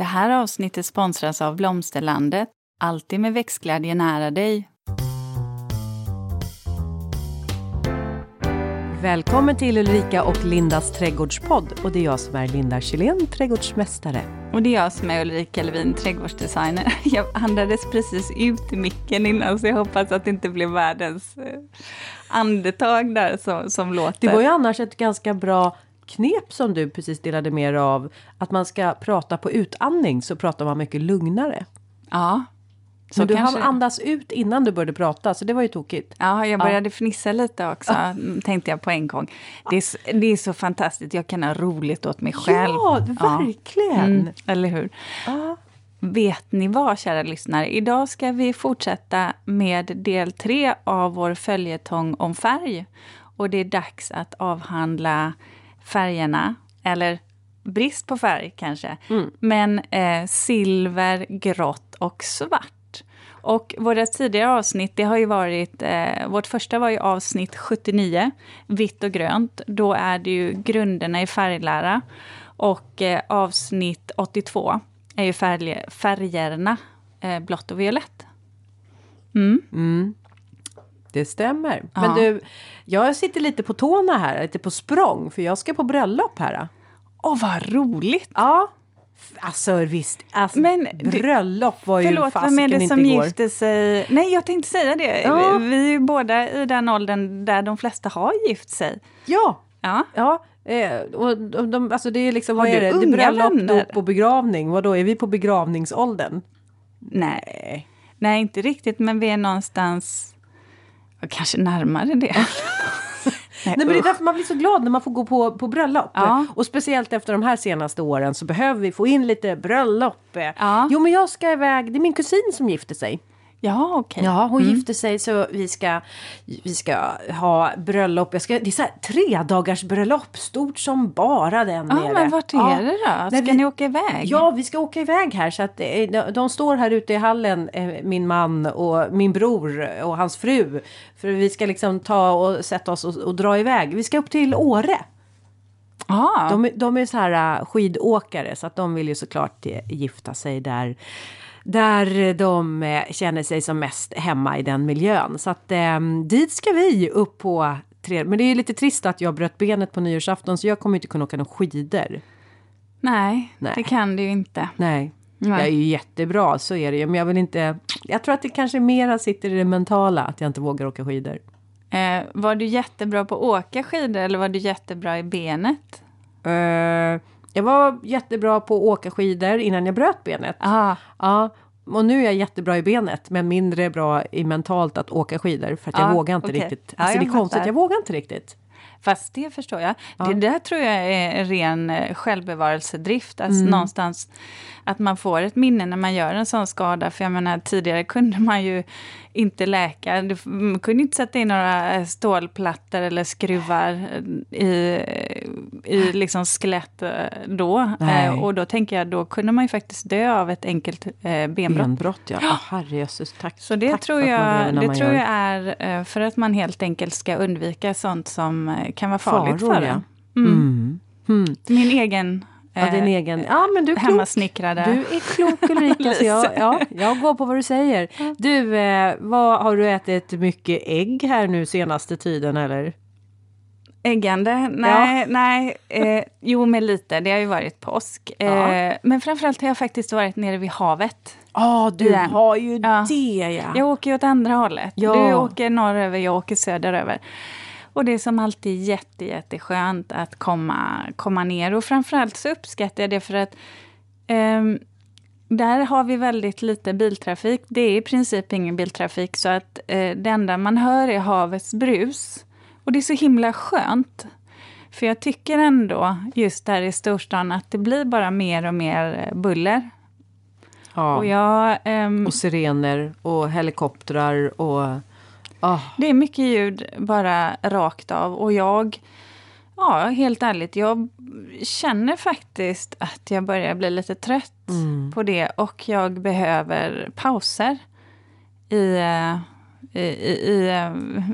Det här avsnittet sponsras av Blomsterlandet. Alltid med växtglädje nära dig. Välkommen till Ulrika och Lindas trädgårdspodd. Och det är jag som är Linda Kjellén, trädgårdsmästare. Och det är jag som är Ulrika Levin, trädgårdsdesigner. Jag andades precis ut i micken innan, så jag hoppas att det inte blev världens eh, andetag där som, som låter. Det var ju annars ett ganska bra knep som du precis delade med dig av. Att man ska prata på utandning så pratar man mycket lugnare. Ja. Så du kanske- hann andas ut innan du började prata, så det var ju tokigt. Ja, jag började fnissa lite också, tänkte jag på en gång. Det är, så- det är så fantastiskt, jag kan ha roligt åt mig själv. Ja, verkligen. Mm, eller hur? Ja. Vet ni vad, kära lyssnare? Idag ska vi fortsätta med del tre av vår följetong om färg. Och det är dags att avhandla färgerna, eller brist på färg kanske. Men eh, silver, grått och svart. Och våra tidigare avsnitt, det har ju varit, eh, vårt första var ju avsnitt 79, vitt och grönt. Då är det ju grunderna i färglära. Och eh, avsnitt 82 är ju färg, färgerna eh, blått och violett. Mm. Det stämmer. Ja. Men du, jag sitter lite på tårna här, lite på språng, för jag ska på bröllop här. Åh, vad roligt! Ja. Alltså visst, alltså, Men bröllop var ju Förlåt, vem är fasiken det inte som igår. gifter sig? Nej, jag tänkte säga det. Ja. Vi är ju båda i den åldern där de flesta har gift sig. Ja, Ja. ja. Eh, och, de, alltså det är liksom, Har vad är det? Det är bröllop, vänner? dop och begravning. Vad då är vi på begravningsåldern? Nej. Nej, inte riktigt, men vi är någonstans kanske närmare det. Nej men det är därför man blir så glad när man får gå på, på bröllop. Ja. Och speciellt efter de här senaste åren så behöver vi få in lite bröllop. Ja. Jo men jag ska iväg, det är min kusin som gifter sig. Ja, okej. Ja, hon gifte sig så vi ska, vi ska ha bröllop. Jag ska, det är så här tre dagars bröllop, stort som bara den Ja, nere. men vart är Ja. det då? Ska vi- ni åka iväg? Ja, vi ska åka iväg här så att eh, de, de står här ute i hallen, eh, min man och min bror och hans fru. För vi ska liksom ta och sätta oss och, och dra iväg. Vi ska upp till Åre. Ja. De, är- de är så här eh, skidåkare så att de vill ju såklart gifta sig där. Där de eh, känner sig som mest hemma i den miljön. Så att eh, dit ska vi upp på tre. Men det är lite trist att jag bröt benet på nyårsafton så jag kommer inte kunna åka några skidor. Nej, Nej. det kan du ju inte. Nej. Nej. Jag är ju jättebra, så är det ju. Men jag vill inte... Jag tror att det kanske mera sitter i det mentala, att jag inte vågar åka skidor. Eh, var du jättebra på att åka skidor eller var du jättebra i benet? Eh, jag var jättebra på att åka skidor innan jag bröt benet. Ah, Ja, och nu är jag jättebra i benet, men mindre bra i mentalt att åka skidor. För att jag Ja, vågar inte okej. riktigt. Ja, Alltså det är konstigt, jag vågar inte riktigt. Fast det förstår jag. Det där tror jag är en ren eh, självbevarelsedrift. Alltså Mm. någonstans att man får ett minne när man gör en sån skada. För jag menar, tidigare kunde man ju inte läka. Du man kunde inte sätta in några eh, stålplattor eller skruvar eh, i, i liksom skelett då. Nej. Och då tänker jag, då kunde man ju faktiskt dö av ett enkelt benbrott. Benbrott, ja. Oh, herrejösses, tack. Så det tack tror jag, det man tror jag är för att man helt enkelt ska undvika sånt som kan vara farligt Faror, för ja. en. Mm. Mm. Min egen Ja, din eh, egen. Ja, men du är hemmasnickrade. Du är klok Ulrika, så jag, ja, jag går på vad du säger. Du, eh, vad, har du ätit mycket ägg här nu senaste tiden eller? Äggande? Nej, nej. Eh, jo, men lite. Det har ju varit påsk. Eh, Ja. Men framförallt har jag faktiskt varit nere vid havet. Ja, du Igen. har ju Ja. det ja. Jag åker ju åt andra hållet. Ja. Du åker norröver, jag åker söderöver. Och det är som alltid jätte, jätteskönt att komma, komma ner. Och framförallt så uppskattar jag det för att ehm, där har vi väldigt lite biltrafik. Det är i princip ingen biltrafik så att eh, det enda man hör är havets brus. Och det är så himla skönt. För jag tycker ändå, just där i storstan, att det blir bara mer och mer eh, buller. ja. Och jag... ehm, Och sirener och helikoptrar och... ah, Det är mycket ljud bara rakt av och jag, ja helt ärligt, jag känner faktiskt att jag börjar bli lite trött mm. på det och jag behöver pauser i, eh, i, i,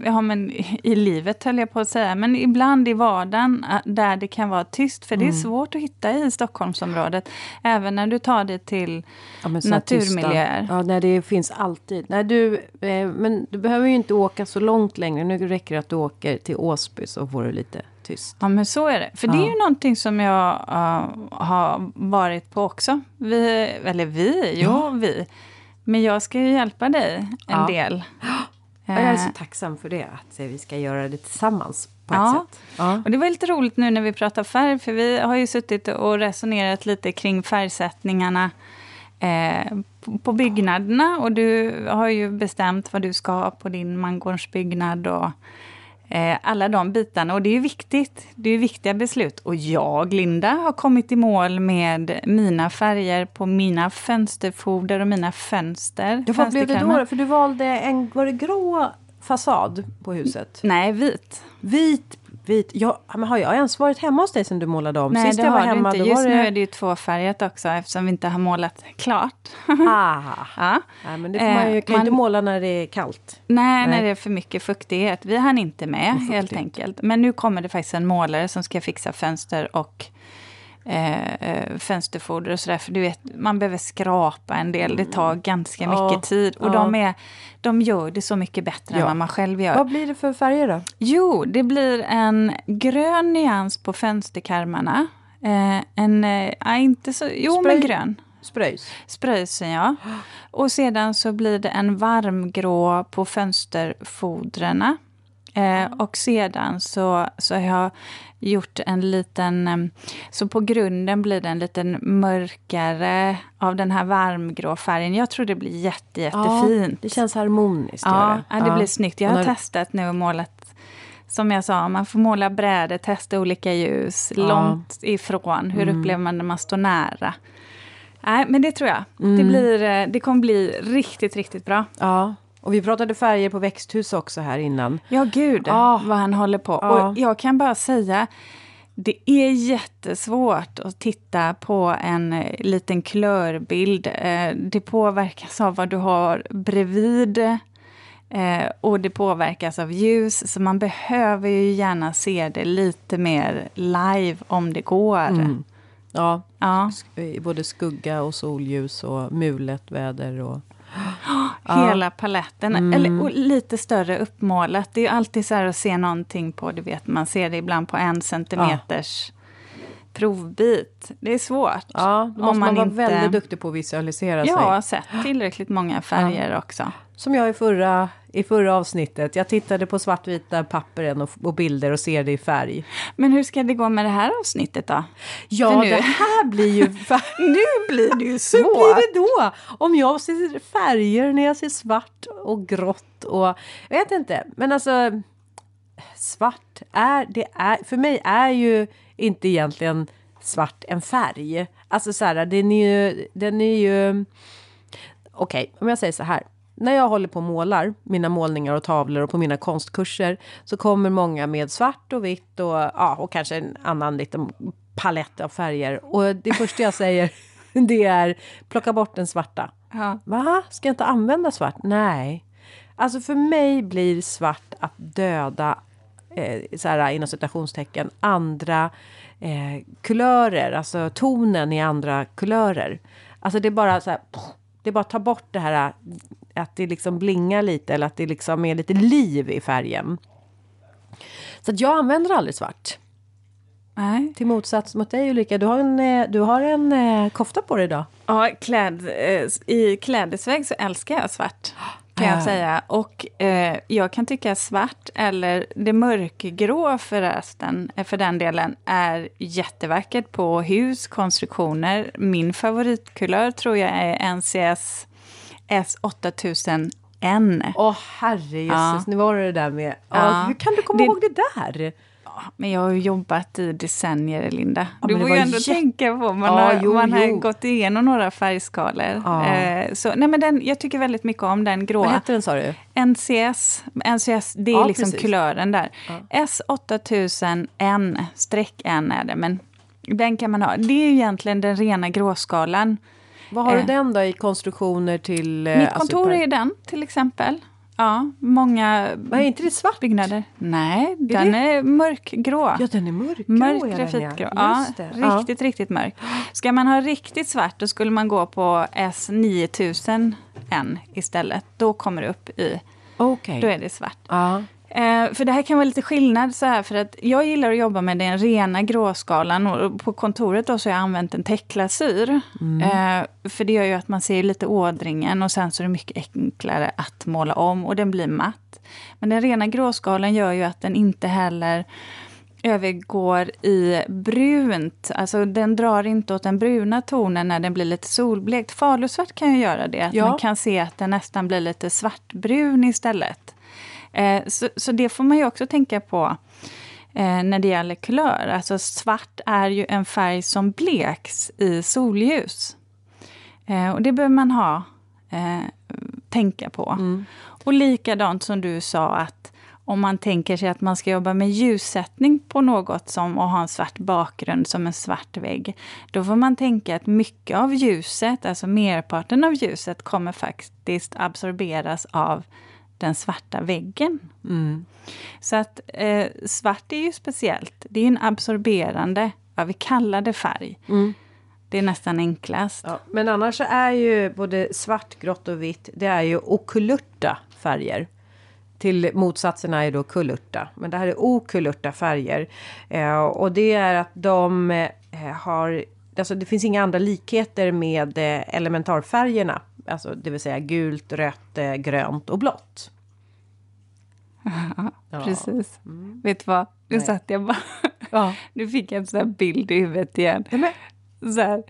ja, men i livet höll jag på att säga, men ibland i vardagen där det kan vara tyst. För mm. det är mm. svårt att hitta i Stockholmsområdet. Även när du tar det till ja, naturmiljöer. Ja, nej, det finns alltid. Nej, du, eh, men du behöver ju inte åka så långt längre. Nu räcker det att du åker till Åsby så får du lite tyst. Ja, men så är det. För ja. det är ju någonting som jag uh, har varit på också. Vi, eller vi, jo ja. vi. Men jag ska ju hjälpa dig en ja. del. jag är så tacksam för det, att vi ska göra det tillsammans på ett ja. sätt. Ja. Och det var lite roligt nu när vi pratar färg, för vi har ju suttit och resonerat lite kring färgsättningarna eh, på byggnaderna. Och du har ju bestämt vad du ska ha på din mangårdsbyggnad och Eh, alla de bitarna. Och det är viktigt. Det är viktiga beslut. Och jag, Linda, har kommit i mål med mina färger på mina fönsterfoder och mina fönster. Ja, vad blev det då? För du valde en, var det grå fasad på huset? Nej, vit. Vit Vit. Ja, men har jag ens varit hemma hos dig sen du målade om? Nej, Sist det jag var har hemma, du inte. Just det... nu är det ju tvåfärgat också eftersom vi inte har målat klart. Aha. ja. Nej, men det får man ju, kan man... inte måla när det är kallt. Nej, Nej, när det är för mycket fuktighet. Vi hann inte med helt enkelt. Men nu kommer det faktiskt en målare som ska fixa fönster och Eh, eh, fönsterfoder och sådär. För du vet, man behöver skrapa en del. Det tar mm. ganska mycket ja, tid. Och ja. de, är, de gör det så mycket bättre ja. än vad man själv gör. Vad blir det för färger då? Jo, det blir en grön nyans på fönsterkarmarna. Eh, en, eh, inte så, jo Spray. men grön. Spröjs? Spröjsen, ja. Och sedan så blir det en varmgrå på fönsterfodren. Eh, och sedan så, så har jag gjort en liten... Eh, så på grunden blir det en liten mörkare av den här varmgrå färgen. Jag tror det blir jätte, jättefint. Ja, det känns harmoniskt. Ja, det. ja, det blir snyggt. Jag har när... testat nu och målat som jag sa, man får måla brädor, testa olika ljus, ja. långt ifrån. Hur mm. upplever man när man står nära? Nej, men det tror jag. Mm. Det, blir, eh, det kommer bli riktigt, riktigt bra. Ja. Och vi pratade färger på växthus också här innan. Ja, gud ah. vad han håller på. Ah. Och jag kan bara säga, det är jättesvårt att titta på en eh, liten klörbild. Eh, det påverkas av vad du har bredvid. Eh, och det påverkas av ljus, så man behöver ju gärna se det lite mer live om det går. Mm. Ja, ja, både skugga och solljus och mulet väder. Och... Hela paletten. Mm. Eller lite större uppmålat. Det är alltid så här att se någonting på, du vet, man ser det ibland på en centimeters. Provbit. Det är svårt. Ja, då måste man, man vara inte... väldigt duktig på att visualisera ja, sig. Jag har sett tillräckligt många färger ja. också. Som jag i förra, i förra avsnittet. Jag tittade på svartvita pappren och, och, bilder och ser det i färg. Men hur ska det gå med det här avsnittet då? Ja, nu... det här blir ju... nu blir det ju svårt! Hur blir det då? Om jag ser färger när jag ser svart och grått och... Jag vet inte, men alltså... Svart är... Det är för mig är ju inte egentligen svart en färg. Alltså så här, den är ju... Den är ju Okej, okay, om jag säger så här när jag håller på och målar mina målningar och tavlor och på mina konstkurser så kommer många med svart och vitt och, ja, och kanske en annan liten palett av färger. Och det första jag säger det är plocka bort den svarta. Ja. Va? Ska jag inte använda svart? Nej. Alltså för mig blir svart att döda, eh, så här, inom citationstecken, andra eh, kulörer. Alltså tonen i andra kulörer. Alltså det är bara så här, det är bara att ta bort det här att det liksom blingar lite eller att det liksom är lite liv i färgen. Så att jag använder aldrig svart. Nej. Till motsats mot dig Ulrika, du har en, eh, du har en eh, kofta på dig idag. Ja, kläd, eh, i klädesväg så älskar jag svart. Kan jag säga. Och eh, jag kan tycka svart, eller det mörkgrå förresten, för den delen, är jättevackert på hus, konstruktioner. Min favoritkulör tror jag är NCS S8000 N. Åh oh, herrejösses, ja. nu var det det där med... Ja. hur kan du komma det, ihåg det där? Men jag har ju jobbat i decennier, Linda. Ja, du får ju ändå jätt... tänka på, man, ja, har, jo, man jo. har gått igenom några färgskalor. Ja. Eh, så, nej, men den, jag tycker väldigt mycket om den gråa. Vad heter den sa du? NCS, NCS det är liksom precis. kulören där. S8000N, streck N är det, men den kan man ha. Det är ju egentligen den rena gråskalan. Vad har du eh. den då i konstruktioner till... Eh, Mitt alltså kontor alltså, är den till exempel. Ja, många Vad är inte det svart? byggnader. Nej, den det? är mörkgrå. Ja, den är mörkgrå. Mörk är grafitgrå. Ja, Just det. Ja. riktigt, riktigt mörk. Ska man ha riktigt svart då skulle man gå på S9000N istället. Då kommer det upp i, Okej. då är det svart. Ja. Eh, för det här kan vara lite skillnad så här, för att jag gillar att jobba med den rena gråskalan och på kontoret då så har jag använt en täcklasyr. Eh, för det gör ju att man ser lite ådringen och sen så är det mycket enklare att måla om och den blir matt. Men den rena gråskalan gör ju att den inte heller övergår i brunt. Alltså den drar inte åt den bruna tonen när den blir lite solblekt. Falusvart kan ju göra det. Att Ja. Man kan se att den nästan blir lite svartbrun istället. Eh, så, så det får man ju också tänka på eh, när det gäller kulör. Alltså svart är ju en färg som bleks i solljus. Eh, och det behöver man ha, tänka på. Och likadant som du sa att om man tänker sig att man ska jobba med ljussättning på något som att ha en svart bakgrund som en svart vägg. Då får man tänka att mycket av ljuset, alltså merparten av ljuset, kommer faktiskt absorberas av den svarta väggen. Så att eh, svart är ju speciellt. Det är en absorberande, vad vi kallar det färg. Det är nästan enklast. Ja, men annars är ju både svart, grått och vitt, det är ju okulurta färger. Till motsatserna är då kulurta. Men det här är okulurta färger. Eh, och det är att de eh, har... Alltså det finns inga andra likheter med eh, elementarfärgerna. Alltså det vill säga gult, rött, eh, grönt och blått. Ja. Precis. Vet du vad? Nu Nej. satt jag bara... Ja. Nu fick jag en sån här bild i huvudet igen. Nej, men, Så här,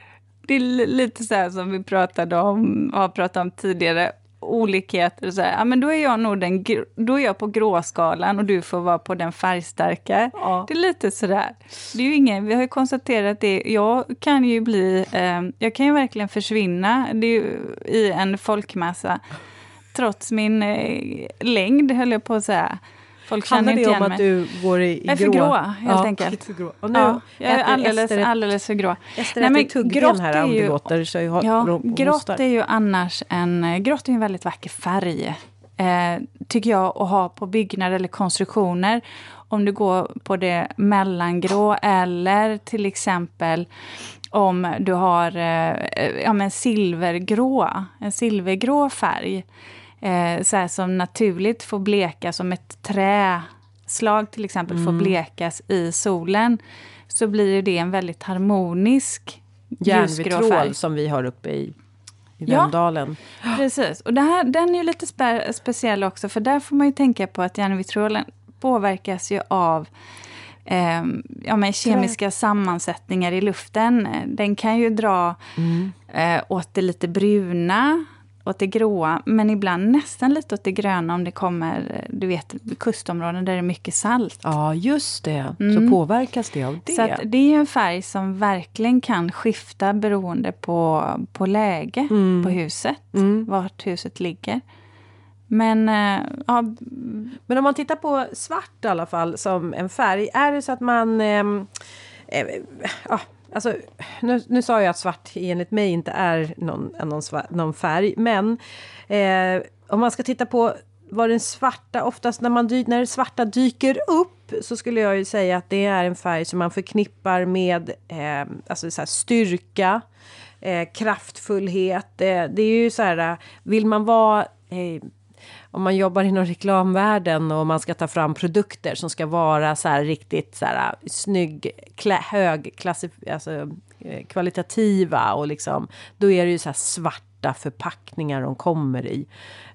det är li- lite så här som vi pratade om, har pratat om tidigare. Olikheter. Så här. Ja, men då är jag nog den, då är jag på gråskalan och du får vara på den färgstarka. Ja. Det är lite sådär. Det är ju ingen, vi har ju konstaterat det. Jag kan ju bli, eh, jag kan ju verkligen försvinna ju, i en folkmassa. Trots min eh, längd, höll jag på att säga. Folk känner handlar inte det om igen att mig. du går i, i Jag är för grå, helt enkelt. lite för grå. Och nu ja, jag är alldeles, ett- alldeles för grå. Ester Nej, men tuggben här är om det låter. Så jag har, Ja, grått är ju annars en, grått är en väldigt vacker färg. Eh, tycker jag att ha på byggnader eller konstruktioner. Om du går på det mellangrå eller till exempel om du har eh, ja, men silvergrå, en silvergrå färg. Eh, så här som naturligt får bleka som ett träslag till exempel får blekas i solen. Så blir ju det en väldigt harmonisk ljusgrå färg. som vi har uppe i, i Ja. Vemdalen. Precis, och det här, den är ju lite spe, speciell också för där får man ju tänka på att järnvitrolen påverkas ju av eh, ja, men kemiska sammansättningar i luften. Den kan ju dra eh, åt det lite bruna, åt det gråa, men ibland nästan lite åt det gröna om det kommer, eh, du vet, kustområden där det är mycket salt. Ja, just det. Mm. Så påverkas det av det. Så det är en färg som verkligen kan skifta beroende på, på läge på huset, vart huset ligger. Men eh, ja, Men om man tittar på svart i alla fall som en färg. Är det så att man eh, ah, alltså, nu, nu sa jag att svart enligt mig inte är någon, någon, svart, någon färg. Men eh, om man ska titta på vad den svarta, oftast när, man dy, när det svarta dyker upp så skulle jag ju säga att det är en färg som man förknippar med eh, alltså så här styrka, eh, kraftfullhet. Eh, det är ju så här, eh, vill man vara eh, om man jobbar inom reklamvärlden och man ska ta fram produkter som ska vara så här riktigt så här äh, snygg, klä, hög, klassif- alltså, eh, kvalitativa och liksom då är det ju så här svarta förpackningar de kommer i.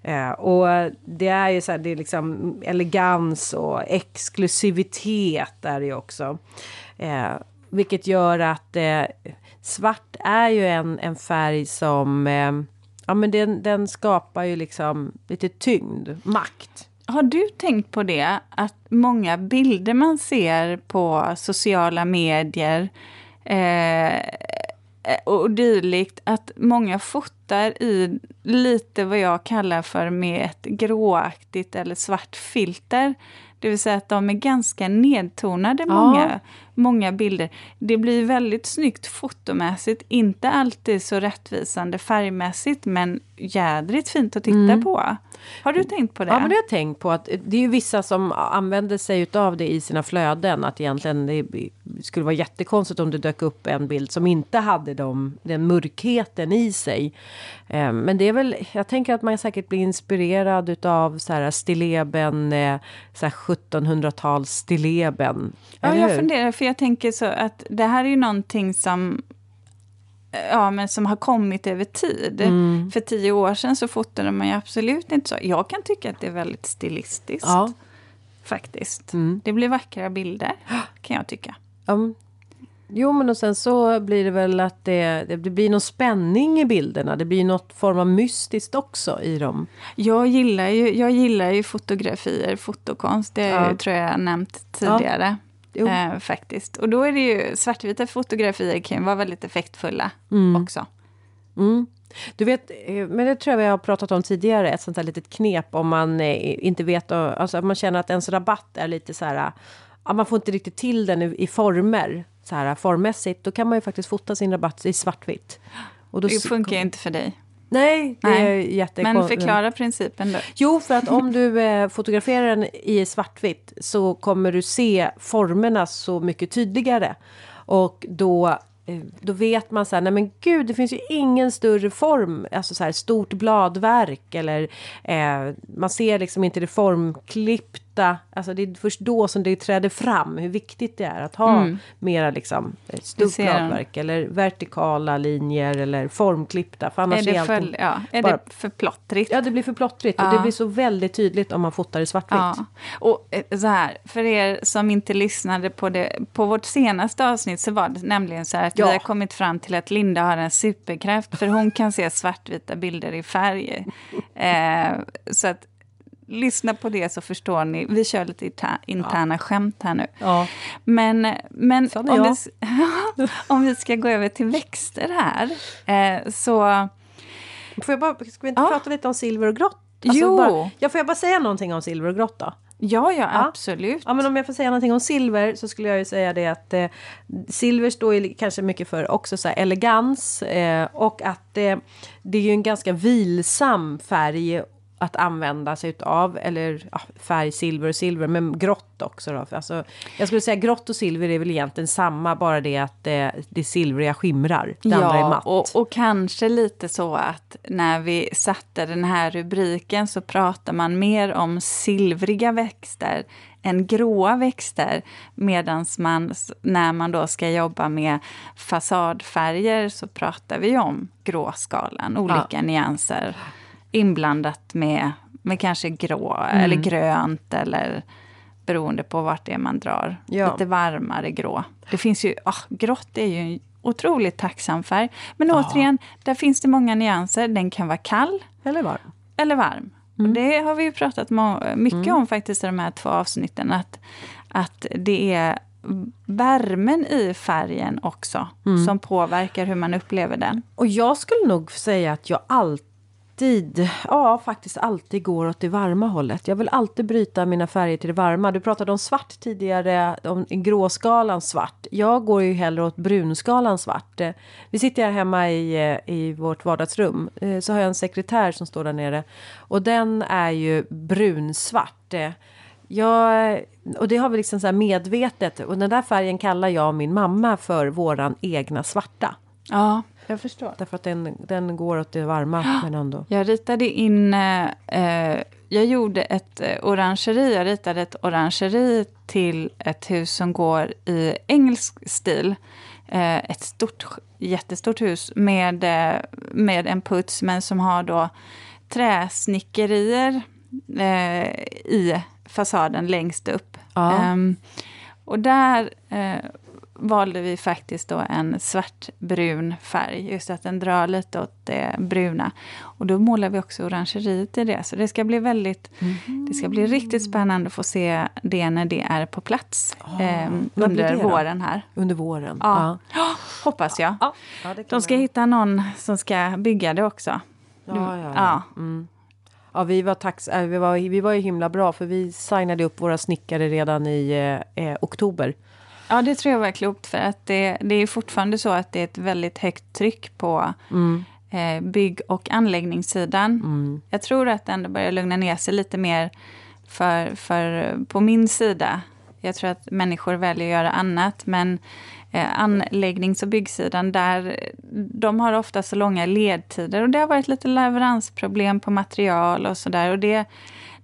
Eh, och det är ju så här, det är liksom elegans och exklusivitet är det ju också. Eh, vilket gör att eh, svart är ju en, en färg som eh, Ja men den, den skapar ju liksom lite tyngd, makt. har du tänkt på det? Att många bilder man ser på sociala medier eh, och dylikt, att många fotar i lite vad jag kallar för med ett gråaktigt eller svart filter. Det vill säga att de är ganska nedtonade, Ja. många många bilder. Det blir väldigt snyggt fotomässigt, inte alltid så rättvisande färgmässigt, men jädrigt fint att titta mm. på. Har du tänkt på det? Ja, men det har jag tänkt på. att Det är ju vissa som använder sig av det i sina flöden. Att egentligen det skulle vara jättekonstigt om det dök upp en bild som inte hade de, den mörkheten i sig. Eh, men det är väl, jag tänker att man säkert blir inspirerad utav så här stilleben, eh, så 1700-tals stilleben. Ja, jag funderar, för jag tänker så att det här är ju någonting som ja, men som har kommit över tid. Mm. För tio år sedan så fotade man ju absolut inte så. Jag kan tycka att det är väldigt stilistiskt. Ja. Faktiskt. Mm. Det blir vackra bilder, kan jag tycka. Um. Jo, men och sen så blir det väl att det, det blir någon spänning i bilderna. Det blir något form av mystiskt också i dem. Jag gillar ju, jag gillar ju fotografier, fotokonst. Det ja. tror jag jag nämnt tidigare. Ja. Eh, faktiskt. Och då är det ju svartvita fotografier kan ju vara väldigt effektfulla mm. också. Mm. Du vet, eh, men det tror jag vi har pratat om tidigare, ett sånt här litet knep om man eh, inte vet, alltså man känner att ens rabatt är lite så här, ja, man får inte riktigt till den i former, så här formmässigt, då kan man ju faktiskt fota sin rabatt i svartvitt. Och då det funkar inte för dig. Nej, det Nej. är jättekonstigt. Men förklara principen då. Jo, för att om du eh, fotograferar den i svartvitt så kommer du se formerna så mycket tydligare. Och då Eh, då vet man så här, nej men gud, det finns ju ingen större form, alltså så här stort bladverk eller eh, man ser liksom inte det formklippta, alltså det är först då som det träder fram hur viktigt det är att ha mm. mera liksom stort bladverk eller vertikala linjer eller formklippta. För annars är det för, ja, är bara, det för plottrigt? Ja, det blir för plottrigt ja. och det blir så väldigt tydligt om man fotar i svartvitt. Ja. Och eh, så här, för er som inte lyssnade på det, på vårt senaste avsnitt så var det nämligen så här att ja. vi har kommit fram till att Linda har en superkraft för hon kan se svartvita bilder i färg. Eh, så att lyssna på det så förstår ni. Vi kör lite interna ja. skämt här nu. Ja. Men, men om, vi, om vi ska gå över till växter här eh, så... Får jag bara, ska vi inte ja. prata lite om silver och grått? Alltså jo! Bara, ja, får jag bara säga någonting om silver och grått då? Ja, ja, absolut. Ja, men om jag får säga någonting om silver så skulle jag ju säga det att eh, silver står ju kanske mycket för också så elegans eh, och att eh, det är ju en ganska vilsam färg att använda sig utav. Eller ja, färg, silver och silver, men grått också. Då. Alltså, jag skulle säga grått och silver är väl egentligen samma, bara det att det, det silvriga skimrar. Det ja, andra är matt. Och, och kanske lite så att när vi satte den här rubriken så pratar man mer om silvriga växter än gråa växter. Medan man, när man då ska jobba med fasadfärger så pratar vi om gråskalan, olika ja. nyanser inblandat med, med kanske grå mm. eller grönt eller beroende på vart det är man drar. Ja. Lite varmare grå. Det finns ju, oh, grått är ju en otroligt tacksam färg. Men ja. återigen, där finns det många nyanser. Den kan vara kall. Eller varm. Eller varm. Mm. Och det har vi ju pratat mycket mm. om faktiskt i de här två avsnitten. Att, att det är värmen i färgen också mm. som påverkar hur man upplever den. Och jag skulle nog säga att jag alltid alltid, ja faktiskt alltid går åt det varma hållet. Jag vill alltid bryta mina färger till det varma. Du pratade om svart tidigare, om gråskalan svart. Jag går ju hellre åt brunskalan svart. Vi sitter här hemma i, eh, i vårt vardagsrum. Eh, så har jag en sekretär som står där nere. Och den är ju brunsvart. Jag, och det har vi liksom så medvetet. Och den där färgen kallar jag och min mamma för våran egna svarta. Ja, jag förstår. Därför att den, den går åt det varma. Men ändå. Jag ritade in... Eh, jag gjorde ett eh, orangeri. Jag ritade ett orangeri till ett hus som går i engelsk stil. Eh, ett stort, jättestort hus med, eh, med en puts, men som har då träsnickerier eh, i fasaden längst upp. Ja. Ehm, och där eh, valde vi faktiskt då en svartbrun färg, just att den drar lite åt det bruna. Och då målar vi också orangeriet i det, så det ska bli väldigt, mm. det ska bli riktigt spännande att få se det när det är på plats oh, eh, under våren här. Under våren? Ja, ja. hoppas jag. Ja. Ja, De ska hitta någon som ska bygga det också. Ja, ja, ja. Mm. Ja, vi var, tax äh, vi, var, vi var ju himla bra för vi signade upp våra snickare redan i eh, eh oktober. Ja, det tror jag var klokt för att det, det är fortfarande så att det är ett väldigt högt tryck på Mm. eh, bygg och anläggningssidan. Mm. Jag tror att det ändå börjar lugna ner sig lite mer för, för på min sida. Jag tror att människor väljer att göra annat, men eh, anläggnings och byggsidan, där de har ofta så långa ledtider och det har varit lite leveransproblem på material och sådär och det,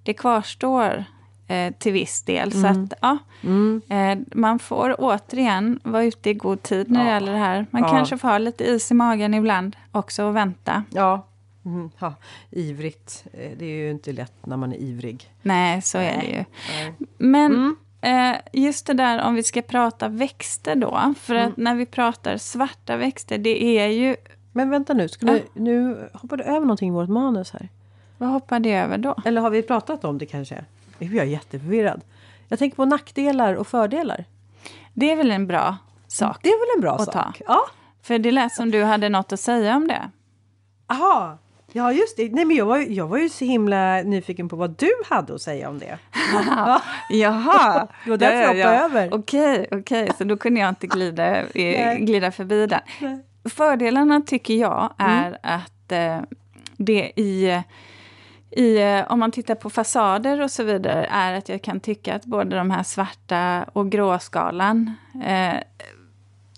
det kvarstår eh, till viss del. Så att, ja, Mm. eh, man får återigen vara ute i god tid när det Ja. gäller det här. Man Ja. kanske får ha lite is i magen ibland också och vänta. Ja. Mm. ja, ivrigt. Eh, Det är ju inte lätt när man är ivrig. Nej, så är det ju. Men Mm. eh, just det där om vi ska prata växter då. För Mm. att när vi pratar svarta växter, det är ju... Men vänta nu, skulle, nu hoppar du över någonting i vårt manus här. Vad hoppar det över då? Eller har vi pratat om det kanske? Jag jätteförvirrad. Jag tänker på nackdelar och fördelar. Det är väl en bra sak? Det är väl en bra sak? ta. Ja. För det lät som du hade något att säga om det. Aha. Ja, just det. Nej, men jag, var, jag var ju så himla nyfiken på vad du hade att säga om det. Jaha! Det var därför jag hoppade över. Okej, okej, så då kunde jag inte glida, glida förbi den. Nej. Fördelarna tycker jag är att eh, det i, i, eh, om man tittar på fasader och så vidare, är att jag kan tycka att både de här svarta och gråskalan eh,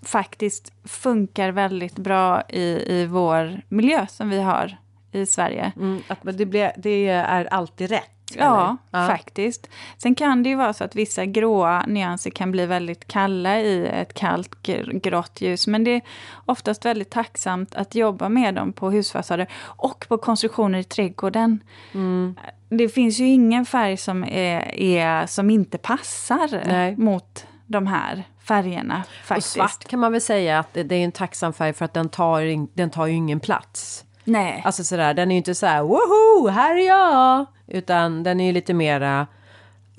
faktiskt funkar väldigt bra i, i vår miljö som vi har i Sverige. Mm, att det, blir, det är alltid rätt? Ja, eller? faktiskt. Sen kan det ju vara så att vissa gråa nyanser kan bli väldigt kalla i ett kallt gr- grått ljus. Men det är oftast väldigt tacksamt att jobba med dem på husfasader och på konstruktioner i trädgården. Mm. Det finns ju ingen färg som, är, är, som inte passar Nej. mot de här färgerna. Och Faktiskt. svart kan man väl säga att det, är en tacksam färg för att den tar, den tar ju ingen plats. Nej. Alltså sådär, den är ju inte så här woho, här är jag! Utan den är ju lite mera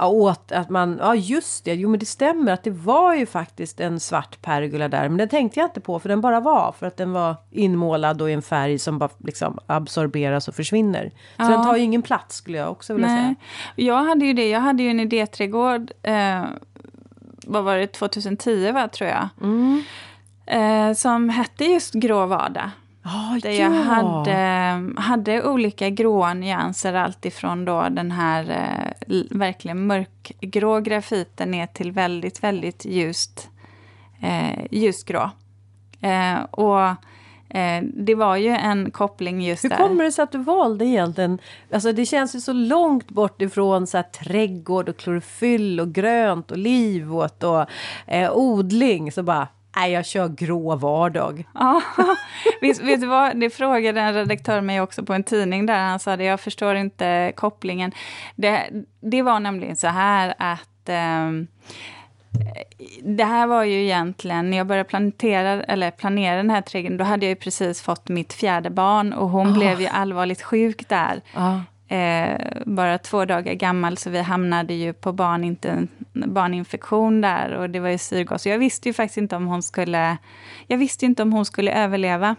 åt att man, ja just det, jo men det stämmer att det var ju faktiskt en svart pergola där. Men den tänkte jag inte på för den bara var för att den var inmålad och i en färg som bara liksom absorberas och försvinner. Så Ja. den tar ju ingen plats skulle jag också vilja Nej. säga. Jag hade ju det. Jag hade ju en idéträdgård. Eh, vad var det? 2010 va, tror jag. Mm. Eh, som hette just Grå vardag. Ah, Där jag hade, hade olika gråa nyanser. Alltifrån då den här eh, verkligen mörkgrå grafiten ner till väldigt, väldigt ljust, eh, ljusgrå. Eh, och eh, det var ju en koppling just Hur där. kommer det sig att du valde egentligen? Alltså det känns ju så långt bort ifrån så här, trädgård och klorofyll och grönt och liv och, och eh, odling. Så bara, nej jag kör grå vardag. Ja, vet, vet du vad? Det frågade en redaktör mig också på en tidning där han sa det, jag förstår inte kopplingen. Det, det var nämligen så här att ehm, det här var ju egentligen, när jag började plantera, eller planera den här trädgården, då hade jag ju precis fått mitt fjärde barn och hon blev ju allvarligt sjuk där. Ja. Eh, bara två dagar gammal, så vi hamnade ju på barninten, barninfektion där och det var ju syrgas. Så jag visste ju faktiskt inte om hon skulle, jag visste inte om hon skulle överleva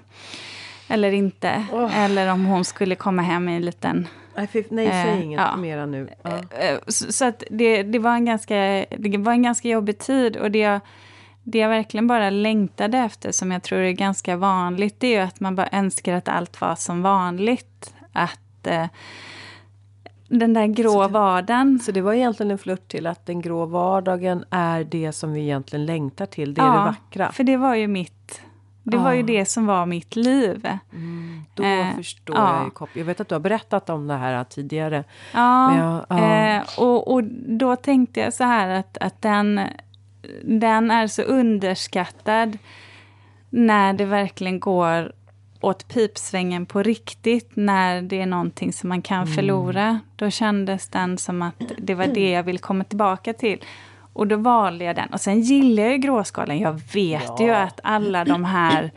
eller inte. Åh. Eller om hon skulle komma hem i en liten... Nej, fy, nej säg Eh, inget ja. mera nu. Ja. Eh, Så, så att det, det, var en ganska, det var en ganska jobbig tid och det jag, det jag verkligen bara längtade efter, som jag tror är ganska vanligt, det är ju att man bara önskar att allt var som vanligt. Att eh, den där grå Så det- vardagen Så det var egentligen en flört till att den grå vardagen är det som vi egentligen längtar till. Det är Ja, det vackra. För det var ju mitt, det var ju det som var mitt liv. Då Eh, förstår ja. jag ju Jag vet att du har berättat om det här tidigare. Ja, jag- ja. Eh, och, och då tänkte jag så här att, att den, den är så underskattad när det verkligen går åt pipsvängen på riktigt, när det är någonting som man kan förlora. Då kändes den som att det var det jag ville komma tillbaka till. Och då valde jag den. Och sen gillar jag ju gråskalan. Jag vet ju att alla de här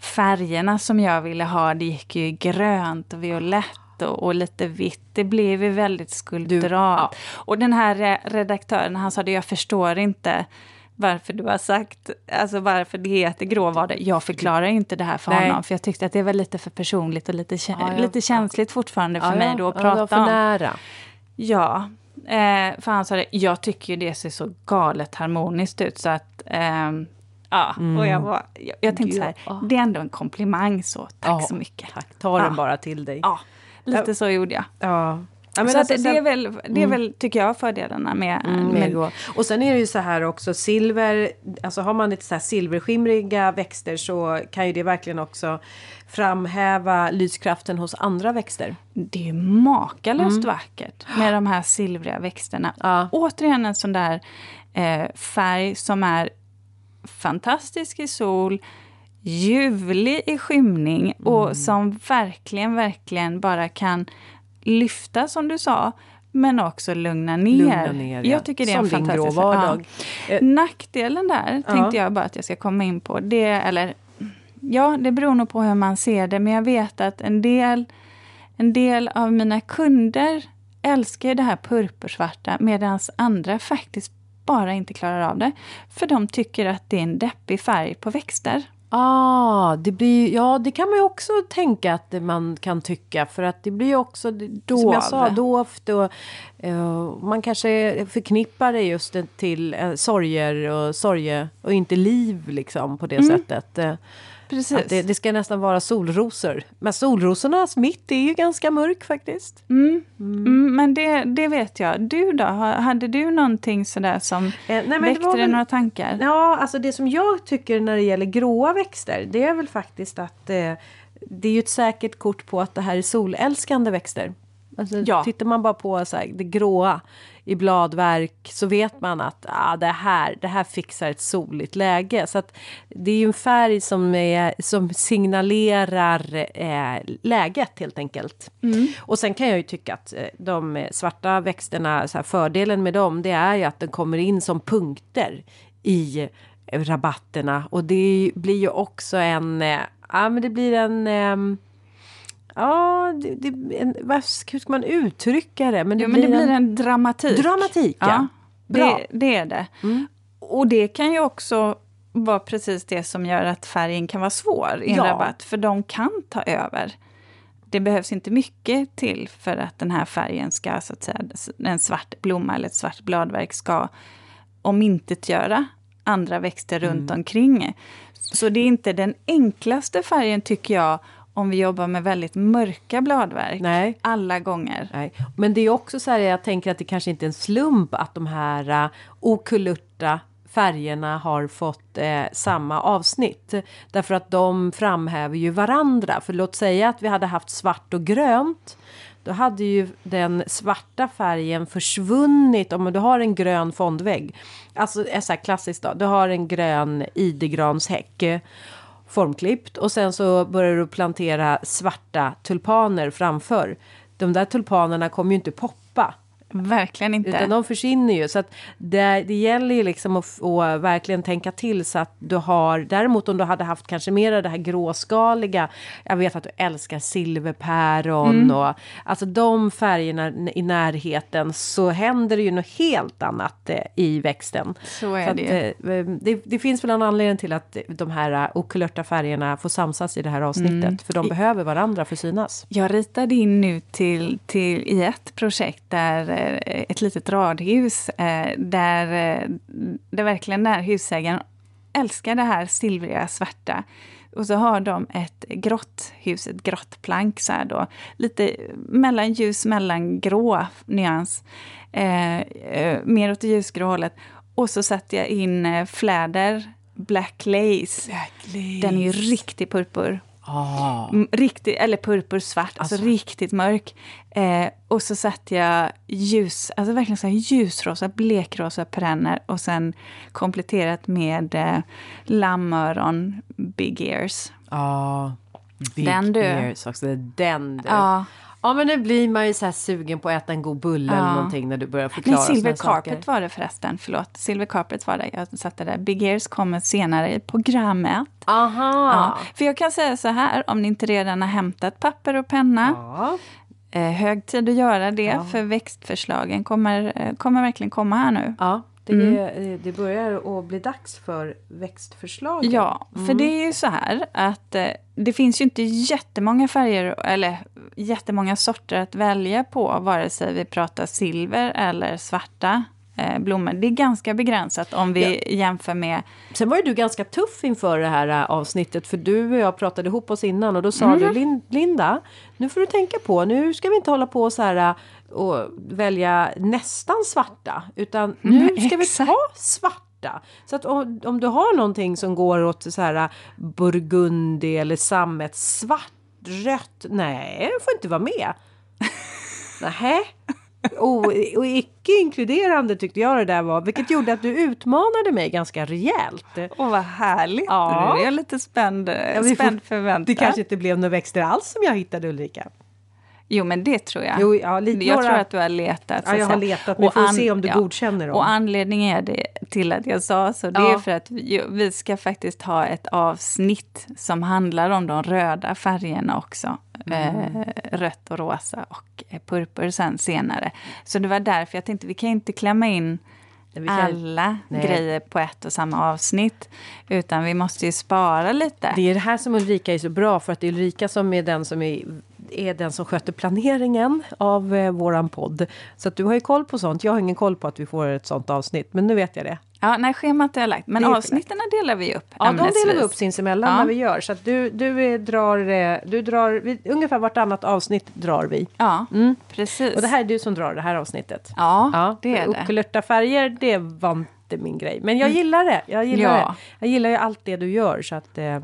färgerna som jag ville ha, det gick ju i grönt och violett och, och lite vitt. Det blev ju väldigt skulpturalt. ja. Och den här re- redaktören, han sa det, jag förstår inte varför du har sagt, alltså varför det heter gråvardag. Jag förklarar inte det här för Nej. honom, för jag tyckte att det var lite för personligt och lite, kä- Ja, ja. lite känsligt fortfarande för Ja, mig då att prata om. nära. Ja, eh, för han sa det, jag tycker ju det ser så galet harmoniskt ut så att Um, ja, mm. och jag, var, jag, jag tänkte så här, ja. det är ändå en komplimang så tack så mycket. Tack, ta den bara till dig. Ja, lite så gjorde jag. Ja. Ja, så alltså, det, är väl, det är mm. väl, tycker jag, fördelarna med... Mm, med och sen är det ju så här också, silver, alltså har man lite så här silverskimriga växter så kan ju det verkligen också framhäva lyskraften hos andra växter. Det är makalöst mm. vackert med de här silvriga växterna. Ja. Återigen en sån där eh, färg som är fantastisk i sol, ljuvlig i skymning mm. och som verkligen, verkligen bara kan lyfta som du sa, men också lugna ner. Lugna ner ja. Jag tycker det är som en fantastisk... Grå vardag. Ja. Eh, Nackdelen där ja. tänkte jag bara att jag ska komma in på. Det, eller, ja, det beror nog på hur man ser det, men jag vet att en del, en del av mina kunder älskar det här purpursvarta medan andra faktiskt bara inte klarar av det. För de tycker att det är en deppig färg på växter. Ah, det blir, ja, det kan man ju också tänka att man kan tycka. För att det blir ju också, Dov. som jag sa, dovt. Och, uh, man kanske förknippar det just till uh, sorger och sorge och inte liv liksom på det mm. sättet. Uh, Precis. Det, det, ska nästan vara solrosor. Men solrosornas mitt är ju ganska mörk faktiskt. Mm. Mm. Mm, men det, det vet jag. Du då? Hade du någonting sådär som eh, nej, väckte dig väl, några tankar? Ja, alltså det som jag tycker när det gäller gråa växter, det är väl faktiskt att eh, det är ju ett säkert kort på att det här är solälskande växter. Alltså, ja. Tittar man bara på så här, det gråa i bladverk så vet man att ah, det, här, det här fixar ett soligt läge. Så att det är ju en färg som, är, som signalerar eh, läget helt enkelt. Mm. Och sen kan jag ju tycka att eh, de svarta växterna, så här, fördelen med dem det är ju att den kommer in som punkter i rabatterna och det blir ju också en, eh, ja men det blir en eh, Ja, det, det, en, vad, hur ska man uttrycka det? Men det, ja, blir, men det en, blir en dramatik. Dramatik, ja. ja. Det, det, är det. Mm. Och det kan ju också vara precis det som gör att färgen kan vara svår i en ja. rabatt. För de kan ta över. Det behövs inte mycket till för att den här färgen ska, så att säga, en svart blomma eller ett svart bladverk ska omintetgöra andra växter mm. runt omkring. Så det är inte den enklaste färgen tycker jag om vi jobbar med väldigt mörka bladverk Nej. alla gånger. Nej. Men det är också så här, jag tänker att det kanske inte är en slump att de här uh, okulurta färgerna har fått eh, samma avsnitt. Därför att de framhäver ju varandra. För låt säga att vi hade haft svart och grönt. Då hade ju den svarta färgen försvunnit om du har en grön fondvägg. Alltså är så här klassiskt då. Du har en grön idegranshäck formklippt och sen så börjar du plantera svarta tulpaner framför. De där tulpanerna kommer ju inte poppa Verkligen inte. Utan de försvinner ju. Så att det, det gäller ju liksom att, att, verkligen tänka till så att du har... Däremot om du hade haft kanske mer av det här gråskaliga. Jag vet att du älskar silverpäron mm. och alltså de färgerna i närheten så händer det ju något helt annat eh, i växten. Så är så det att, eh, det, det, finns väl en anledning till att de här eh, okulörta färgerna får samsas i det här avsnittet. Mm. För de behöver varandra för att synas. Jag ritade in nu till, till i ett projekt där Eh, ett litet radhus eh, där, eh, där verkligen den här husägaren älskar det här silvriga svarta. Och så har de ett grått hus, ett grått plank så då. Lite mellanljus, mellangrå nyans. Eh, mer åt det ljusgrå hållet. Och så satte jag in fläder, Black Lace. Black lace. Den är ju riktigt purpur. Ah. Riktigt, eller purpursvart, alltså, alltså riktigt mörk. Eh, och så satte jag ljus, alltså verkligen så ljusrosa, blekrosa perenner och sen kompletterat med eh, lammöron, big ears. Ja, ah, big den du. ears också. Den du. Ja. Ja men nu blir man ju så här sugen på att äta en god bulle ja. eller någonting när du börjar förklara Nej, Silver Carpet saker. var det förresten, förlåt. Silver Carpet var det, jag satte där. Big Ears kommer senare i programmet. Aha! Ja, för jag kan säga så här, om ni inte redan har hämtat papper och penna. Ja. Eh, hög tid att göra det, för växtförslagen kommer, eh, kommer verkligen komma här nu. Ja. Det, mm. Eh, det börjar att bli dags för växtförslag. Ja, för mm. det är ju så här att eh, det finns ju inte jättemånga färger eller jättemånga sorter att välja på vare sig vi pratar silver eller svarta blommor. Det är ganska begränsat om vi jämför med... Sen var ju du ganska tuff inför det här äh, avsnittet för du och jag pratade ihop oss innan och då sa Mm. du "Lin- Linda, nu får du tänka på, nu ska vi inte hålla på så här äh, och välja nästan svarta utan nu Mm, ska vi ta svarta. Så att om, om du har någonting som går åt så här burgundi eller sammet, svart, rött, nej, det får inte vara med. Nähä. Och, och icke inkluderande tyckte jag det där var, vilket gjorde att du utmanade mig ganska rejält. Åh, vad härligt! Ja. Nu är jag lite spänd, Ja, får- spänd förväntan. Det kanske inte blev några växter alls som jag hittade Ulrika. Jo, men det tror jag. Jo, ja, lite jag några- tror att du har letat. Ja, jag har letat, men Och får se om du ja. godkänner dem. Och anledningen är det till att jag sa så, det Ja. är för att vi, vi ska faktiskt ha ett avsnitt som handlar om de röda färgerna också. Mm. Eh, rött och rosa och eh, purpur sen senare. Så det var därför jag tänkte, vi kan inte klämma in kan- alla Nej. grejer på ett och samma avsnitt. Utan vi måste ju spara lite. Det är det här som Ulrika är så bra för att det är Ulrika som är den som är, är den som sköter planeringen av eh, våran podd. Så att du har ju koll på sånt. Jag har ingen koll på att vi får ett sånt avsnitt, men nu vet jag det. Ja, nej, schemat är jag lagt. Men avsnitten delar vi upp Ja, de delar vi upp sinsemellan Ja. när vi gör. Så att du, du drar, eh, du drar vi, ungefär vartannat avsnitt drar vi. Ja, precis. Och det här är du som drar det här avsnittet. Ja, det är det. Mm. Uppkulörta färger, det var inte min grej. Men jag gillar det. Jag gillar, Ja. det. Jag gillar ju allt det du gör. Så att, eh,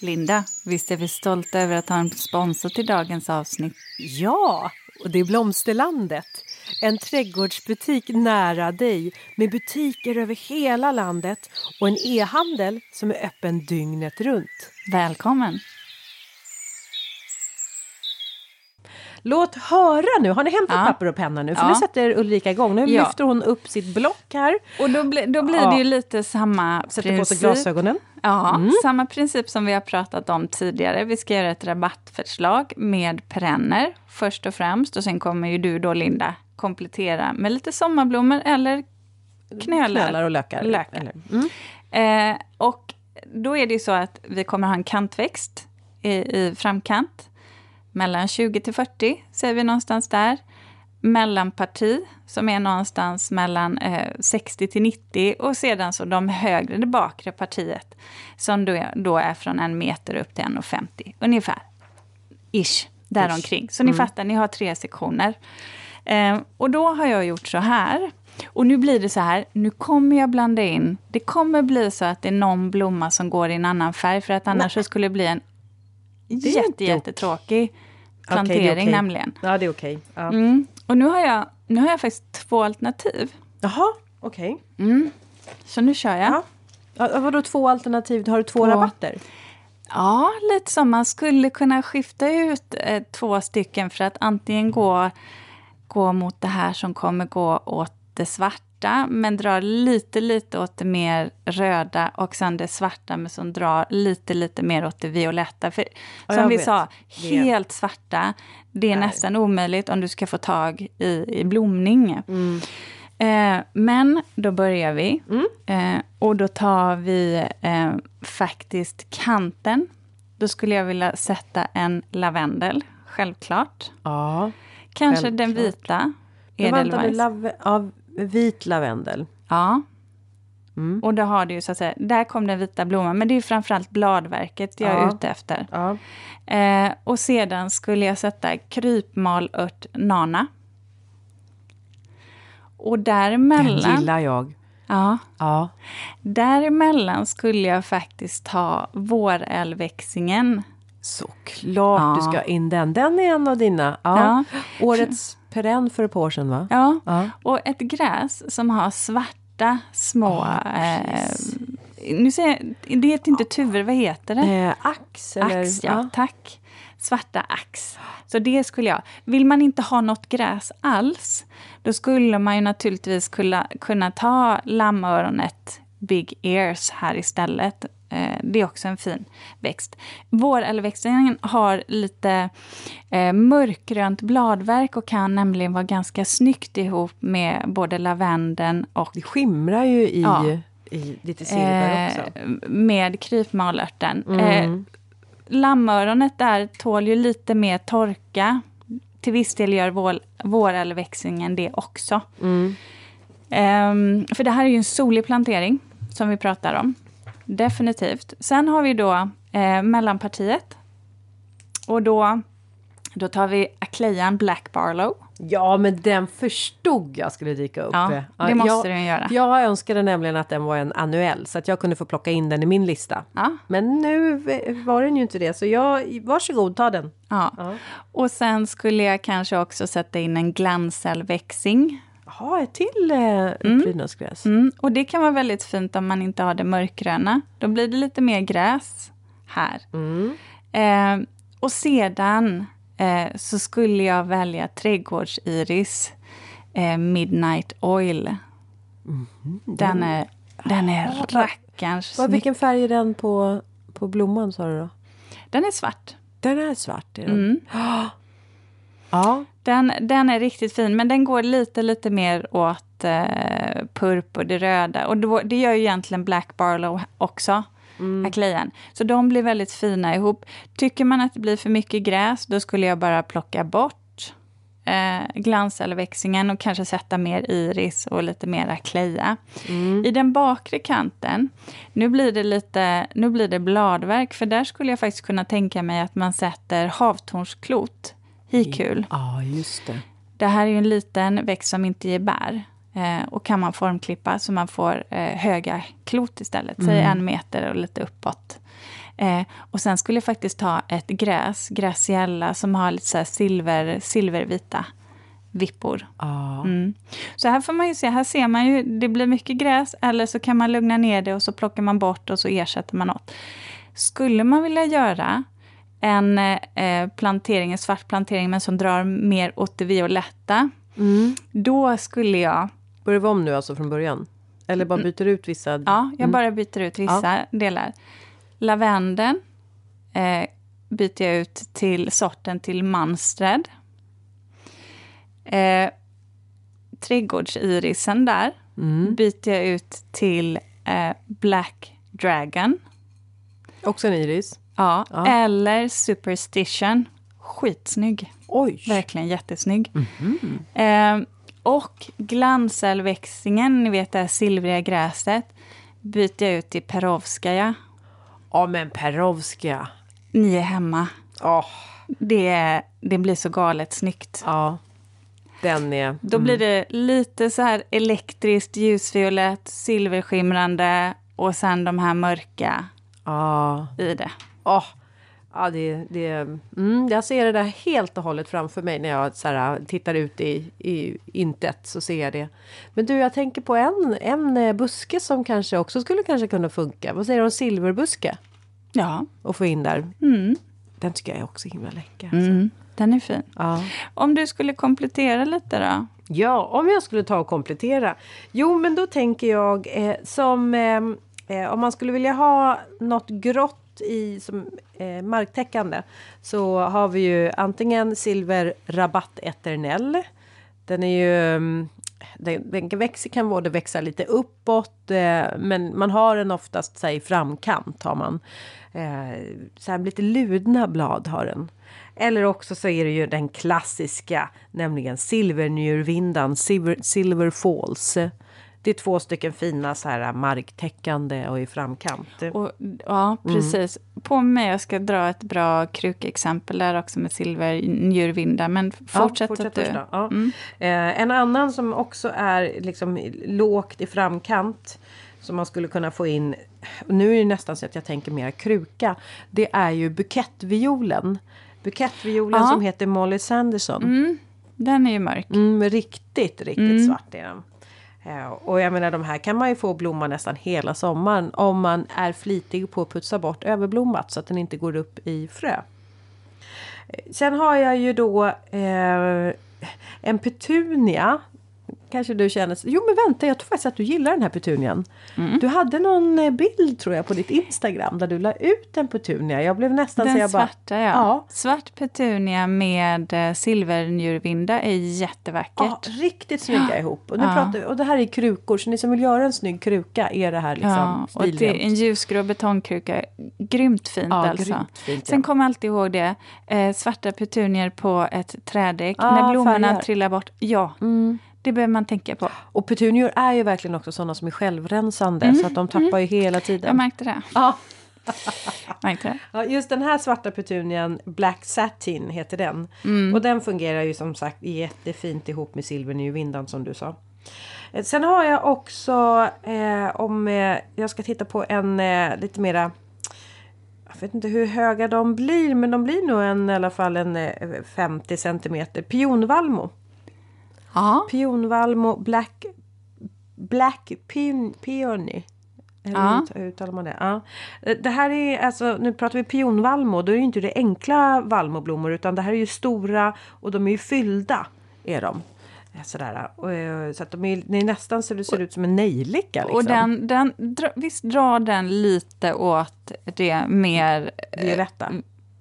Linda, visst är vi stolta över att ha en sponsor till dagens avsnitt? ja, och det är Blomsterlandet. En trädgårdsbutik nära dig med butiker över hela landet och en e-handel som är öppen dygnet runt. Välkommen! Låt höra nu. Har ni hämtat Ja. papper och penna nu? För Ja. nu sätter Ulrika igång. Nu Ja. lyfter hon upp sitt block här. Och då, bli, då blir Ja. det ju lite samma Sätter på sig princip. glasögonen. Ja, samma princip som vi har pratat om tidigare. Vi ska göra ett rabattförslag med perenner först och främst. Och sen kommer ju du då, Linda, komplettera med lite sommarblommor eller knölar. Knölar och lökar. Lökar. Mm. Eh, och då är det ju så att vi kommer ha en kantväxt i, i framkant. Mellan 20 till 40 ser vi någonstans där. Mellanparti som är någonstans mellan eh, 60 till 90 och sedan så de högre, det bakre partiet som då är, då är från en meter upp till 1,50 ungefär. Ish, däromkring. Så ni fattar, ni har tre sektioner. Eh, och då har jag gjort så här. Och nu blir det så här, nu kommer jag blanda in, det kommer bli så att det är någon blomma som går i en annan färg för att annars så skulle det bli en jätte, jättetråkig plantering är okej. nämligen. Ja, det är okej. Ja. Mm. Och nu har, jag, nu har jag faktiskt två alternativ. Jaha, okej. Så nu kör jag. Ja. Vadå två alternativ? Har du två Två. rabatter? Ja, lite som man skulle kunna skifta ut eh, två stycken för att antingen gå, gå mot det här som kommer gå åt det svarta men drar lite, lite åt det mer röda och sen det svarta men som drar lite, lite mer åt det violetta. För Ja, som vi vet. sa, helt svarta, det är Nej. nästan omöjligt om du ska få tag i, i blomning. Mm. Eh, men då börjar vi. Eh, och då tar vi eh, faktiskt kanten. Då skulle jag vilja sätta en lavendel, självklart. Ja. Kanske den Självklart. vita. Vänta nu, Edelweiss. lav- ja, vit lavendel. Ja. Mm. Och då har du ju så att säga, där kom den vita blomman. Men det är ju framförallt bladverket jag är Ja. ute efter. Ja. Eh, och sedan skulle jag sätta krypmalört nana. Och Den däremellan, gillar jag. ja, Ja. däremellan skulle jag faktiskt ta vårälväxingen. Såklart Ja. du ska in den. Den är en av dina. Ja. Årets perenn för ett par år sedan va? Ja. Ja. Och ett gräs som har svarta små... eh, nu säger jag, det heter inte tuvor, vad heter det? Eh, ax eller? Ax, ja, tack. Svarta ax. Så det skulle jag. Vill man inte ha något gräs alls, då skulle man ju naturligtvis kunna, kunna ta lammöronet Big Ears här istället. Eh, det är också en fin växt. Vårälväxten har lite eh, mörkgrönt bladverk och kan nämligen vara ganska snyggt ihop med både lavendeln och Det skimrar ju i, Ja. i lite silver också. eh, med krypmalörten. Mm. Eh, lammöronet där tål ju lite mer torka. till viss del gör vår, det också. Ehm, för det här är ju en solig plantering som vi pratar om. Definitivt. Sen har vi då eh, mellanpartiet. Och då, då tar vi Aclean Black Barlow. Ja, men den förstod jag skulle dyka upp. Ja, det måste jag, den göra. Jag önskade nämligen att den var en annuell så att jag kunde få plocka in den i min lista. Ja. Men nu var den ju inte det, så jag, varsågod, ta den. Ja. Ja. Och sen skulle jag kanske också sätta in en glansälväxing. Jaha, ett till eh, prydnadsgräs. Mm, och det kan vara väldigt fint om man inte har det mörkgröna. Då blir det lite mer gräs här. Mm. Eh, och sedan eh, så skulle jag välja trädgårdsiris eh, Midnight Oil. Den är, den är rackarns Vad, snygg. vilken färg är den på, på blomman sa du då? Den är svart. Den är svart. Är den. Ja. Den, den är riktigt fin, men den går lite, lite mer åt eh, purpur, det röda. Och då, det gör ju egentligen Black Barlow också, Mm. Aclean. Så de blir väldigt fina ihop. Tycker man att det blir för mycket gräs, då skulle jag bara plocka bort eh, glansälväxingen och kanske sätta mer iris och lite mer Aclea. Mm. I den bakre kanten, nu blir det lite nu blir det bladverk, för där skulle jag faktiskt kunna tänka mig att man sätter havtornsklot, hikul. Ja, just det. Det här är ju en liten växt som inte ger bär. Eh, och kan man formklippa så man får eh, höga klot istället. Säg en meter och lite uppåt. Eh, och sen skulle jag faktiskt ta ett gräs, Graciella, som har lite så silver, silvervita vippor. Ja. Mm. Så här får man ju se, här ser man ju, det blir mycket gräs eller så kan man lugna ner det och så plockar man bort och så ersätter man något. Skulle man vilja göra en eh, plantering, en svart plantering men som drar mer åt det violetta, Mm. då skulle jag, Börjar vi om nu alltså från början? Eller bara byter ut vissa? Mm. ja, jag bara byter ut vissa delar. Lavendeln eh, byter jag ut till sorten till Manstred. Eh, trädgårdsirisen där Mm. byter jag ut till eh, Black Dragon. Också en iris? Ja, Ja. eller Superstition. Skitsnygg. Oj! Verkligen jättesnygg. Eh, och glansälväxingen, ni vet det här silvriga gräset, byter jag ut till Perovskaja. Ja, men Perovska. Ni är hemma. Åh, Det, det blir så galet snyggt. ja. Den är... Då blir det lite så här elektriskt ljusviolett, silverskimrande och sen de här mörka Ja. i det. Åh. Ja, det, det, mm, jag ser det där helt och hållet framför mig när jag så här, tittar ut i, i intet så ser jag det. Men du, jag tänker på en, en eh, buske som kanske också skulle kanske kunna funka. Vad säger du om silverbuske? Ja, Och få in där. mm, Den tycker jag är också himla läcker. Alltså. mm, den är fin. Ja. Om du skulle komplettera lite då? Ja, om jag skulle ta och komplettera. Jo, men då tänker jag eh, som eh, eh, om man skulle vilja ha något grått i som eh, marktäckande så har vi ju antingen silver rabatt eternell. Den är ju mm, den, den växer, kan både växa lite uppåt eh, men man har den oftast så här, i framkant har man. Eh, så här lite ludna blad har den. Eller också så är det ju den klassiska, nämligen silvernjurvindan, silver, silver falls. Det är två stycken fina så här marktäckande och i framkant. Och, ja, precis. På mig, jag ska dra ett bra krukexempel där också med silvernjurvindar. Men fortsätt, fortsätt att du... Ja. Mm. Eh, en annan som också är liksom lågt i framkant som man skulle kunna få in. Nu är det nästan så att jag tänker mer kruka. Det är ju bukettviolen. Bukettviolen Ja. som heter Molly Sanderson. Mm, den är ju mörk. Mm, riktigt, riktigt Mm. svart är den. Eh, och jag menar de här kan man ju få blomma nästan hela sommaren om man är flitig på att putsa bort överblommat så att den inte går upp i frö. Eh, sen har jag ju då eh, en petunia kanske du känner, jo men vänta jag tror faktiskt att du gillar den här petunian. Mm. Du hade någon eh, bild tror jag på ditt Instagram där du la ut en petunia. Jag blev nästan Den så jag bara... svarta ja. Ja. Svart petunia med eh, silvernjurvinda är jättevackert. Ja, riktigt snygga ihop. Och, nu Ja. pratar, och det här är krukor, så ni som vill göra en snygg kruka är det här liksom Ja, och det en ljusgrå betongkruka. Grymt fint Ja, alltså. grymt fint, ja. Sen kom alltid ihåg det. Eh, svarta petunier på ett trädäck. Ja, när blommorna färger. trillar bort. Ja, Mm. Det behöver man tänka på. Och petunior är ju verkligen också sådana som är självrensande så att de tappar ju hela Mm. Jag tiden. märkte det. Ja. Märkte det. Ja, just den här svarta petunian, Black Satin heter den. Mm. Och den fungerar ju som sagt jättefint ihop med silvernjurvindan som du sa. Eh, Sen har jag också eh, om eh, jag ska titta på en eh, lite mera jag vet inte hur höga de blir men de blir nog en, i alla fall en eh, 50 centimeter pionvalmo. Ja, Pionvalmo Black Black Peon, Peony. Eller hur uttalar man det? Ja. Det här är alltså, nu pratar vi pionvalmo, då är det inte det enkla valmoblommor utan det här är ju stora och de är ju fyllda. Är de. Eh, Sådär. Eh, Så att de är, det är nästan så det ser ut som en nejlika. Liksom. och den, den, dra- visst drar den lite åt det mer... eh, Violetta.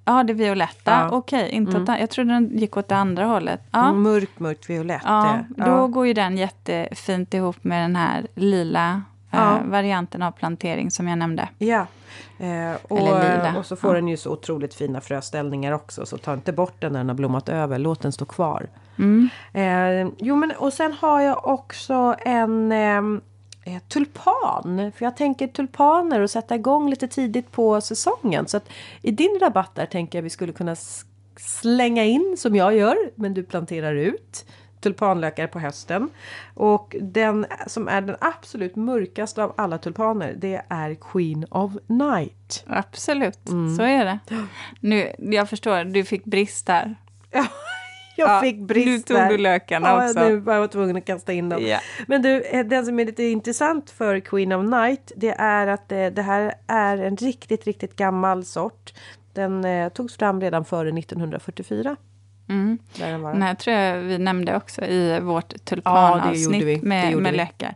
Ja, det violetta. Ja. Okej, inte åt, jag trodde den gick åt det andra hållet. Ja. Mm, Mörkt, mörkt violett. Ja, eh, då går ju den jättefint ihop med den här lila Ja. eh, varianten av plantering som jag nämnde. Ja. Eh, och, Eller lila. och så får Ja. den ju så otroligt fina fröställningar också. Så ta inte bort den när den har blommat över. Låt den stå kvar. Mm. Eh, jo men och sen har jag också en eh, tulpan. För jag tänker tulpaner och sätta igång lite tidigt på säsongen. Så att i din rabatt där tänker jag vi skulle kunna slänga in som jag gör. Men du planterar ut tulpanlökar på hösten. Och den som är den absolut mörkaste av alla tulpaner det är Queen of Night. Absolut, Mm. så är det. Nu, jag förstår, du fick brist där. Ja, jag Ja, fick brist nu tog du lökarna ja, också. Nu var jag tvungen att kasta in dem. Ja. Men du, eh, den som är lite intressant för Queen of Night det är att eh, det här är en riktigt, riktigt gammal sort. Den eh, togs fram redan före 1944. Mm. Den här tror jag vi nämnde också i vårt Ja, det tulpanavsnitt. Det med, med lökar.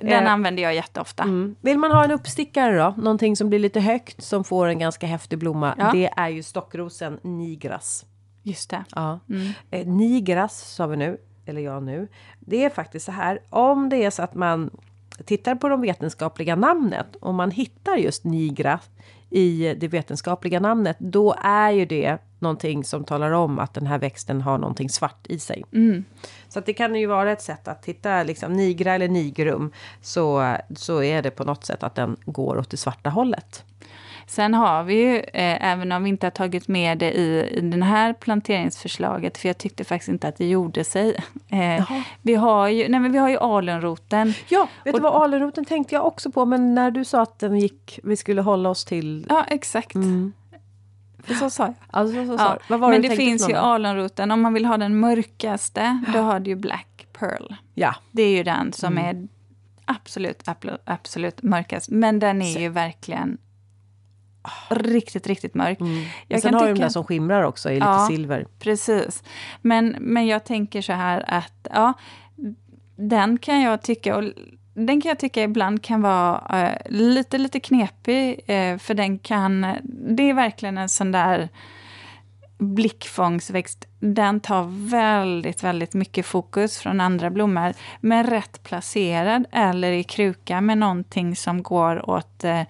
Den Eh, använder jag jätteofta. Mm. Vill man ha en uppstickare då? Någonting som blir lite högt som får en ganska häftig blomma. Ja. Det är ju stockrosen nigras. Just det. Ja. Mm. Eh, nigras sa vi nu, eller jag nu. Det är faktiskt så här, om det är så att man tittar på de vetenskapliga namnet och man hittar just nigra i det vetenskapliga namnet, då är ju det någonting som talar om att den här växten har någonting svart i sig. Mm. Så att det kan ju vara ett sätt att titta liksom nigra eller nigrum så, så är det på något sätt att den går åt det svarta hållet. Sen har vi ju, eh, även om vi inte har tagit med det i, i det här planteringsförslaget, för jag tyckte faktiskt inte att det gjorde sig. Eh, vi, har ju, nej men vi har ju alunroten. Ja, vet Och- du vad alunroten tänkte jag också på, men när du sa att den gick, vi skulle hålla oss till Ja, exakt. För så sa jag. Alltså, så, så, Ja, Vad var men det finns ju alunroten. Om man vill ha den mörkaste, då har du ju Black Pearl. Ja, Det är ju den som Mm. är absolut, absolut mörkast. Men den är ju verkligen riktigt, riktigt mörk. jag Jag Mm. sen har du de tycka- där som skimrar också i lite Ja. silver. Precis. Men, men jag tänker så här att ja, den kan jag tycka, och den kan jag tycka ibland kan vara eh, lite, lite knepig. Eh, för den kan, det är verkligen en sån där blickfångsväxt. Den tar väldigt, väldigt mycket fokus från andra blommor. Men rätt placerad eller i kruka med någonting som går åt eh,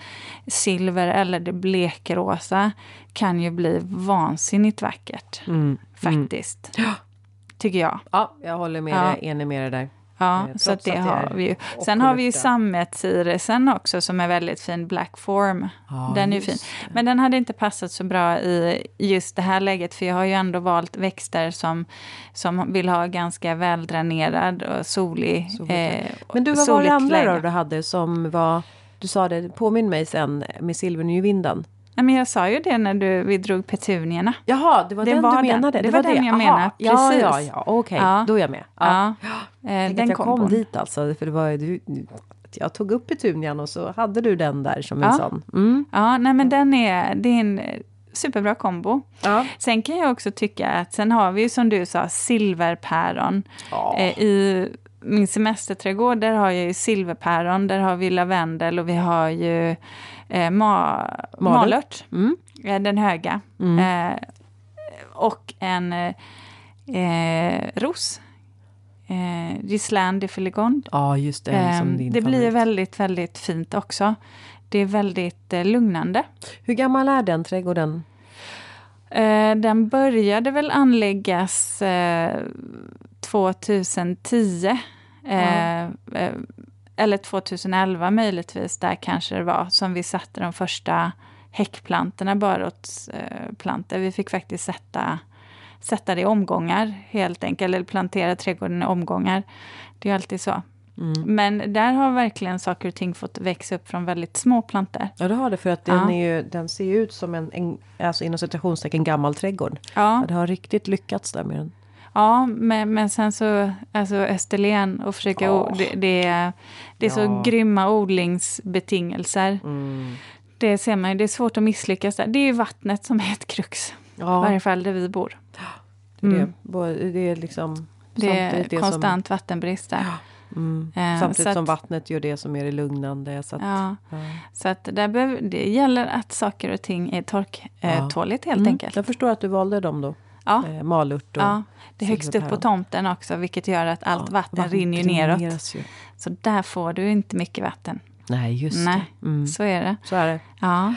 silver eller det blekrosa kan ju bli vansinnigt vackert. Mm. Faktiskt. Tycker jag. Ja, jag håller med Ja. dig, enig med dig där. Ja, Eh, så det att det har vi ju. Sen har vi ju ockulta. sammetsirisen också som är väldigt fin, Black Form. Ja, den är ju fin. Men den hade inte passat så bra i just det här läget för jag har ju ändå valt växter som, som vill ha ganska väldränerad och solig Soligt, eh, Men du, vad var det andra då du hade som var... Du sa det, påminn mig sen med silvernjurvindan. Nej, men jag sa ju det när du, vi drog petunierna. Jaha, det var Det den var du den. menade? Det var den jag Aha, menade, Ja, precis. ja, ja, okej, Ja. då är jag med. Ja. Ja. Tänk Eh, den att jag kom kombon. dit alltså, för det var. Du, jag tog upp petunian och så hade du den där som en Ja. sån. Mm. Ja, nej men den är, det är en superbra kombo. Ja. Sen kan jag också tycka att sen har vi ju som du sa silverpäron Ja. eh, i min semesterträdgård, där har jag ju silverpäron, där har vi lavendel och vi har ju eh, ma malört, Mm. eh, den höga. Eh, och en eh, ros. Eh, Gislaine de Filigon. Ja, just det. Eh, som din det blir favorit. väldigt, väldigt fint också. Det är väldigt eh, lugnande. Hur gammal är den trädgården? Eh, den började väl anläggas eh, 2010. Eh, eh, eller 2011 möjligtvis, där kanske det var, som vi satte de första häckplantorna, barrotsplantor. Vi fick faktiskt sätta, sätta det i omgångar helt enkelt, eller plantera trädgården i omgångar. Det är alltid så. Mm. Men där har verkligen saker och ting fått växa upp från väldigt små plantor. Ja, det har det. För att den, Ja. är ju, den ser ju ut som en, en alltså inom citationstecken, gammal trädgård. Ja. Ja, det har riktigt lyckats där med den. Ja, men, men sen så, alltså Österlen och försöka, Ja. det, det, är- det är så Ja. grymma odlingsbetingelser. Mm. Det ser man ju, det är svårt att misslyckas där. Det är ju vattnet som är ett krux, i Ja, varje fall där vi bor. det, det. Mm. Både- det är liksom... Det är det konstant vattenbrist där. Som, mm, Eh, samtidigt så som att- vattnet gör det som är det lugnande. Så att, Ja, ja. så att där behöver, det gäller att saker och ting är torktåligt helt Mm, enkelt. Jag förstår att du valde dem då. Ja, Eh, malört och ja, det är högst upp på tomten också, vilket gör att allt Ja, vatten rinner ju neråt. ju. Så där får du inte mycket vatten. Nej, just Nej, det. Mm. så är det. Så är det. Ja.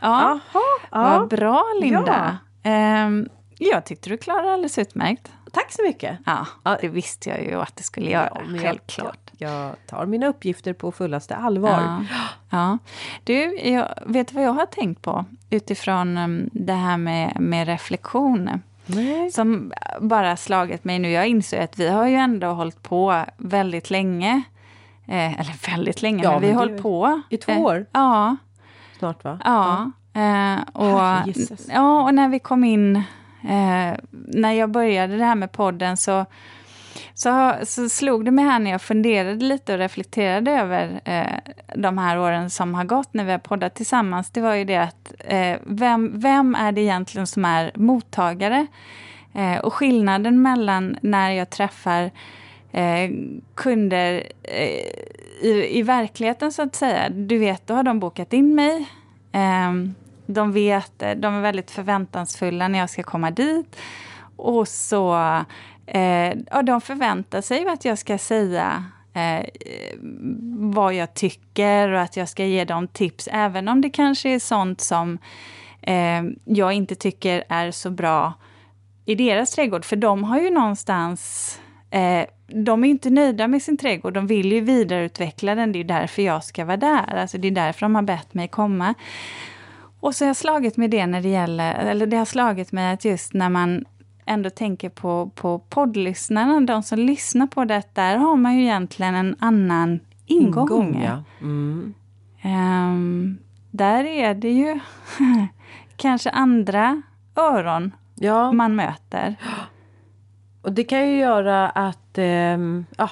Ja, Jaha, vad bra Linda. Ehm, jag tyckte du klarade alldeles utmärkt. Tack så mycket. Ja, Ja. det visste jag ju att det skulle göra, Ja, självklart. Jag, jag tar mina uppgifter på fullaste allvar. Ja. ja. Du, jag vet vad jag har tänkt på utifrån um, det här med, med reflektion? Nej. Som bara slagit mig nu. Jag inser att vi har ju ändå hållit på väldigt länge. Eh, eller väldigt länge, Ja, men vi har hållit på. I två Eh, år Ja, snart va? Ja. Eh, och, ja, och när vi kom in, eh, när jag började det här med podden så, så, så slog det mig här när jag funderade lite och reflekterade över eh, de här åren som har gått när vi har poddat tillsammans. Det var ju det att eh, vem, vem är det egentligen som är mottagare? Eh, och skillnaden mellan när jag träffar eh, kunder eh, i, i verkligheten så att säga. Du vet, då har de bokat in mig. Eh, de vet, eh, de är väldigt förväntansfulla när jag ska komma dit. Och så, eh, och de förväntar sig ju att jag ska säga eh, vad jag tycker och att jag ska ge dem tips, även om det kanske är sånt som eh, jag inte tycker är så bra i deras trädgård. För de har ju någonstans... Eh, de är inte nöjda med sin trädgård, de vill ju vidareutveckla den. Det är därför jag ska vara där. Alltså det är därför de har bett mig komma. Och så har jag slagit med det när det gäller, eller det har slagit mig att just när man ändå tänker på, på poddlyssnarna, de som lyssnar på det, där har man ju egentligen en annan ingång. ja. Mm. Ehm, där är det ju kanske andra öron ja, man möter. och det kan ju göra att ehm, ja,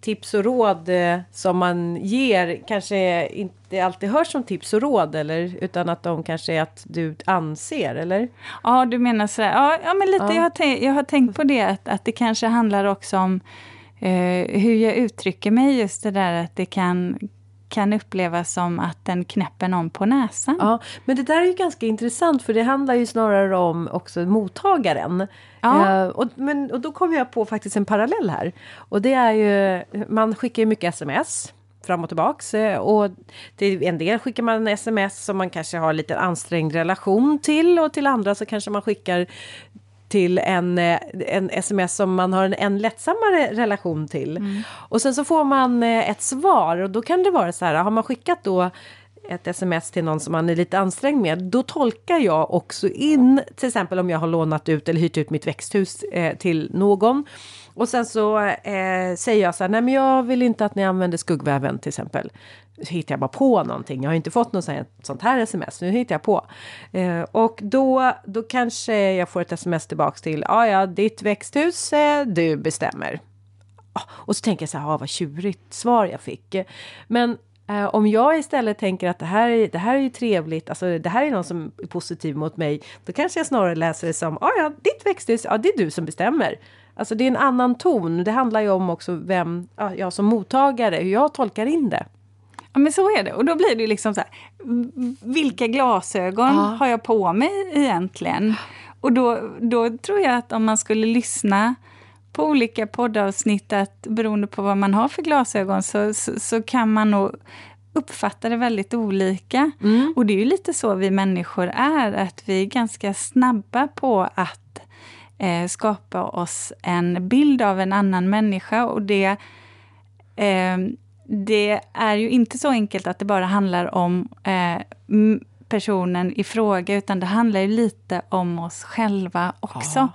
tips och råd eh, som man ger kanske inte alltid hörs som tips och råd eller utan att de kanske är att du anser eller? Ja, du menar sådär. Ja, ja men lite. Ja. Jag, har tänkt, jag har tänkt på det, att, att det kanske handlar också om eh, hur jag uttrycker mig. Just det där att det kan, kan upplevas som att den knäpper någon på näsan. Ja, men det där är ju ganska intressant för det handlar ju snarare om också mottagaren. Ja. Eh, och, men, och då kommer jag på faktiskt en parallell här. Och det är ju, man skickar ju mycket sms fram och tillbaks. eh, Och till en del skickar man sms som man kanske har lite ansträngd relation till och till andra så kanske man skickar till en, eh, en sms som man har en, en lättsammare relation till. Och sen så får man eh, ett svar och då kan det vara så här, har man skickat då ett sms till någon som man är lite ansträngd med, då tolkar jag också in, till exempel om jag har lånat ut eller hyrt ut mitt växthus eh, till någon. Och sen så eh, säger jag så här, nej men jag vill inte att ni använder skuggväven till exempel. Så hittar jag bara på någonting. Jag har inte fått något sånt- här sms, nu hittar jag på. Eh, och då, då kanske jag får ett sms tillbaks till, ja ja, ditt växthus, eh, du bestämmer. Ah, och så tänker jag så här, ah, vad tjurigt svar jag fick. Men eh, om jag istället tänker att det här, är, det här är ju trevligt, alltså det här är någon som är positiv mot mig, då kanske jag snarare läser det som, ah, ja, ditt växthus, ja, det är du som bestämmer. Alltså det är en annan ton. Det handlar ju om också vem, ja, jag som mottagare, hur jag tolkar in det. Ja men så är det. Och då blir det liksom så här, vilka glasögon Ja. har jag på mig egentligen? Och då, då tror jag att om man skulle lyssna på olika poddavsnitt, att beroende på vad man har för glasögon, så, så, så kan man nog uppfatta det väldigt olika. Och det är ju lite så vi människor är, att vi är ganska snabba på att eh, skapa oss en bild av en annan människa. Och det eh, det är ju inte så enkelt att det bara handlar om eh, personen i fråga, utan det handlar ju lite om oss själva också. Ja.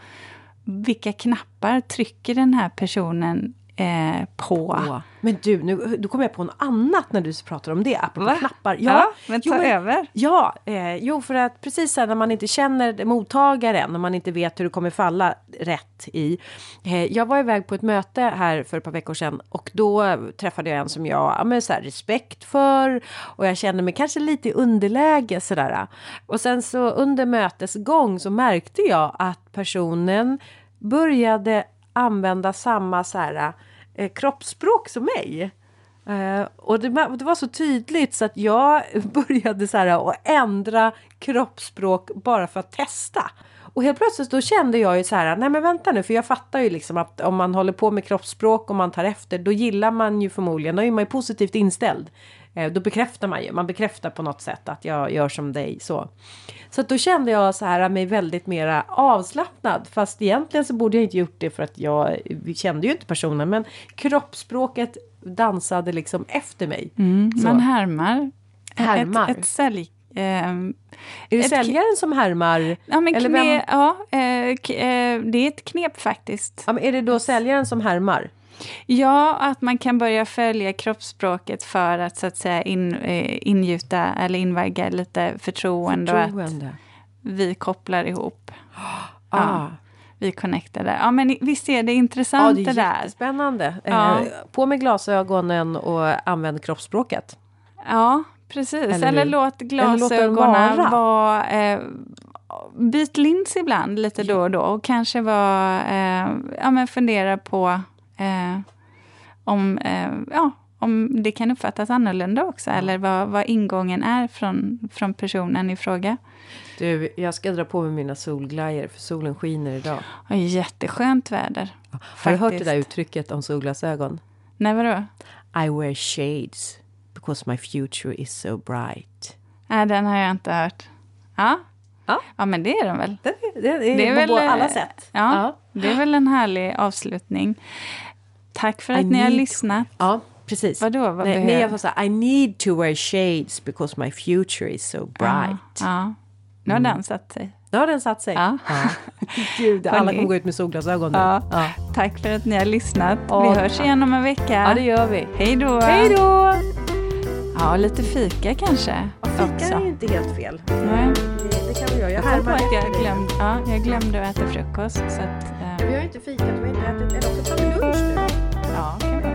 Vilka knappar trycker den här personen eh, på? Åh. Men du, nu du kommer jag på något annat när du pratar om det, apropå Va? knappar. Ja, men jo, ta över. Ja, eh, jo för att precis här, när man inte känner mottagaren, när man inte vet hur det kommer falla rätt i. Eh, jag var iväg på ett möte här för ett par veckor sedan och då träffade jag en som jag ja, så här, respekt för och jag kände mig kanske lite i underläge sådär. Och sen så under mötets gång så märkte jag att personen började använda samma så här, eh, kroppsspråk som mig. Eh, och det, det var så tydligt så att jag började så här att ändra kroppsspråk bara för att testa. Och helt plötsligt då kände jag ju så här, nej men vänta nu, för jag fattar ju liksom att om man håller på med kroppsspråk och man tar efter, då gillar man ju förmodligen, då är man ju positivt inställd. Eh, då bekräftar man ju, man bekräftar på något sätt att jag gör som dig så. Så då kände jag så här mig väldigt mera avslappnad. Fast egentligen så borde jag inte gjort det för att jag kände ju inte personen. Men kroppsspråket dansade liksom efter mig. Mm, man härmar. Härmar. Ett, ett sälj... ehm, Är det säljaren som härmar? ja, men Eller kne, vem- ja, eh, eh, det är ett knep faktiskt. Ja, men är det då säljaren som härmar? Ja, att man kan börja följa kroppsspråket för att så att säga in, eh, ingjuta eller invagga lite förtroende, och att Förtroende. vi kopplar ihop. Ah. Vi connectade. Ja, men visst är det Ja, intressant det är det där? jättespännande. Ja. Eh, på med glasögonen och använd kroppsspråket. Ja, precis. Eller Eller, låt glasögonen vara. vara... Eh, byt lins ibland lite då och då och kanske var, eh, ja, men fundera på eh, om, eh, ja, om det kan uppfattas annorlunda också eller vad, vad ingången är från, från personen i fråga. Du, jag ska dra på mig mina solglajjor för solen skiner idag. Och jätteskönt väder. Har du hört det där uttrycket om solglasögon? Nej, vadå? I wear shades because my future is so bright. Nej, den har jag inte hört. Ja, Ja. ja men det är den väl. Det, det, det Det är på väl, eh, alla sätt. Ja, det är väl en härlig avslutning. Tack för I att ni har lyssnat. ja precis. Vadå, vad nej, behöver- nej, jag får säga I need to wear shades because my future is so bright. Ja, ja. Nu har den satt sig. Då har den satt sig. Ja. Gud, alla kommer gå ut med solglasögon nu. Ja. Ja. Tack för att ni har lyssnat. Vi hörs igen om en vecka. ja, det gör vi. Hej då! Hej då! Ja, lite fika kanske. Fika också. är ju inte helt fel. Nej. Det, det kan vi göra. Jag Jag att jag glömde, ja, jag glömde att äta frukost. Så att, eh, Vi har ju inte fikat, vi har inte ätit. Eller också tar vi lunch nu. Ja, kan vi